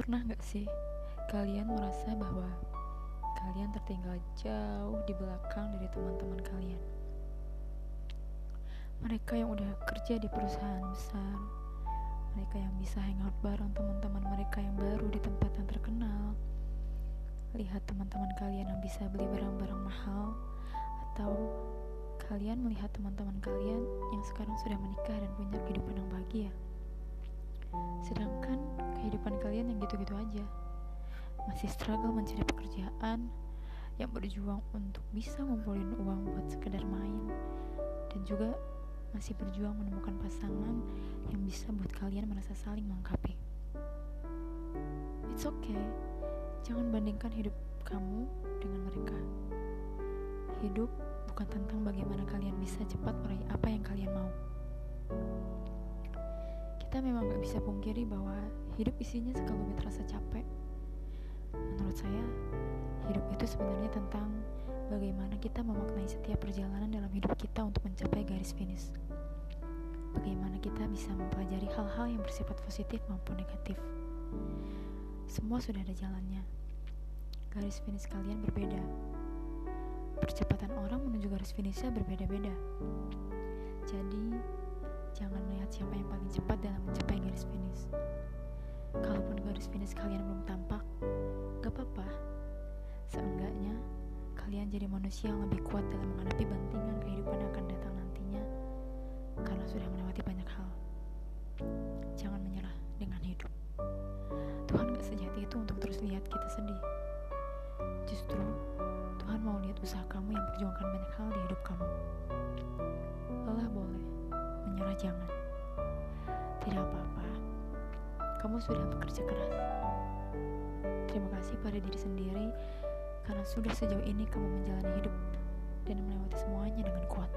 Pernah gak sih kalian merasa bahwa kalian tertinggal jauh di belakang dari teman-teman kalian? Mereka yang udah kerja di perusahaan besar, mereka yang bisa hangout bareng teman-teman mereka yang baru di tempat yang terkenal. Lihat teman-teman kalian yang bisa beli barang-barang mahal, atau kalian melihat teman-teman kalian yang sekarang sudah menikah dan punya kehidupan yang bahagia. Sedangkan kehidupan kalian yang gitu-gitu aja. Masih struggle mencari pekerjaan, yang berjuang untuk bisa ngumpulin uang buat sekedar main, dan juga masih berjuang menemukan pasangan yang bisa buat kalian merasa saling melengkapi. It's okay, jangan bandingkan hidup kamu dengan mereka. Hidup bukan tentang bagaimana kalian bisa cepat meraih apa yang kalian mau kita memang gak bisa pungkiri bahwa hidup isinya sekelumit rasa capek. Menurut saya, hidup itu sebenarnya tentang bagaimana kita memaknai setiap perjalanan dalam hidup kita untuk mencapai garis finish. Bagaimana kita bisa mempelajari hal-hal yang bersifat positif maupun negatif. Semua sudah ada jalannya. Garis finish kalian berbeda. Percepatan orang menuju garis finishnya berbeda-beda. Siapa yang paling cepat dalam mencapai garis finish. Kalaupun garis finish kalian belum tampak, gak apa-apa. Seenggaknya, kalian jadi manusia yang lebih kuat dalam menghadapi bantingan kehidupan yang akan datang nantinya karena sudah melewati banyak hal. Jangan menyerah dengan hidup. Tuhan gak sejati itu untuk terus lihat kita sedih. Justru, Tuhan mau lihat usaha kamu yang perjuangkan banyak hal di hidup kamu. Lelah boleh, menyerah jangan. kamu sudah bekerja keras. Terima kasih pada diri sendiri karena sudah sejauh ini kamu menjalani hidup dan melewati semuanya dengan kuat.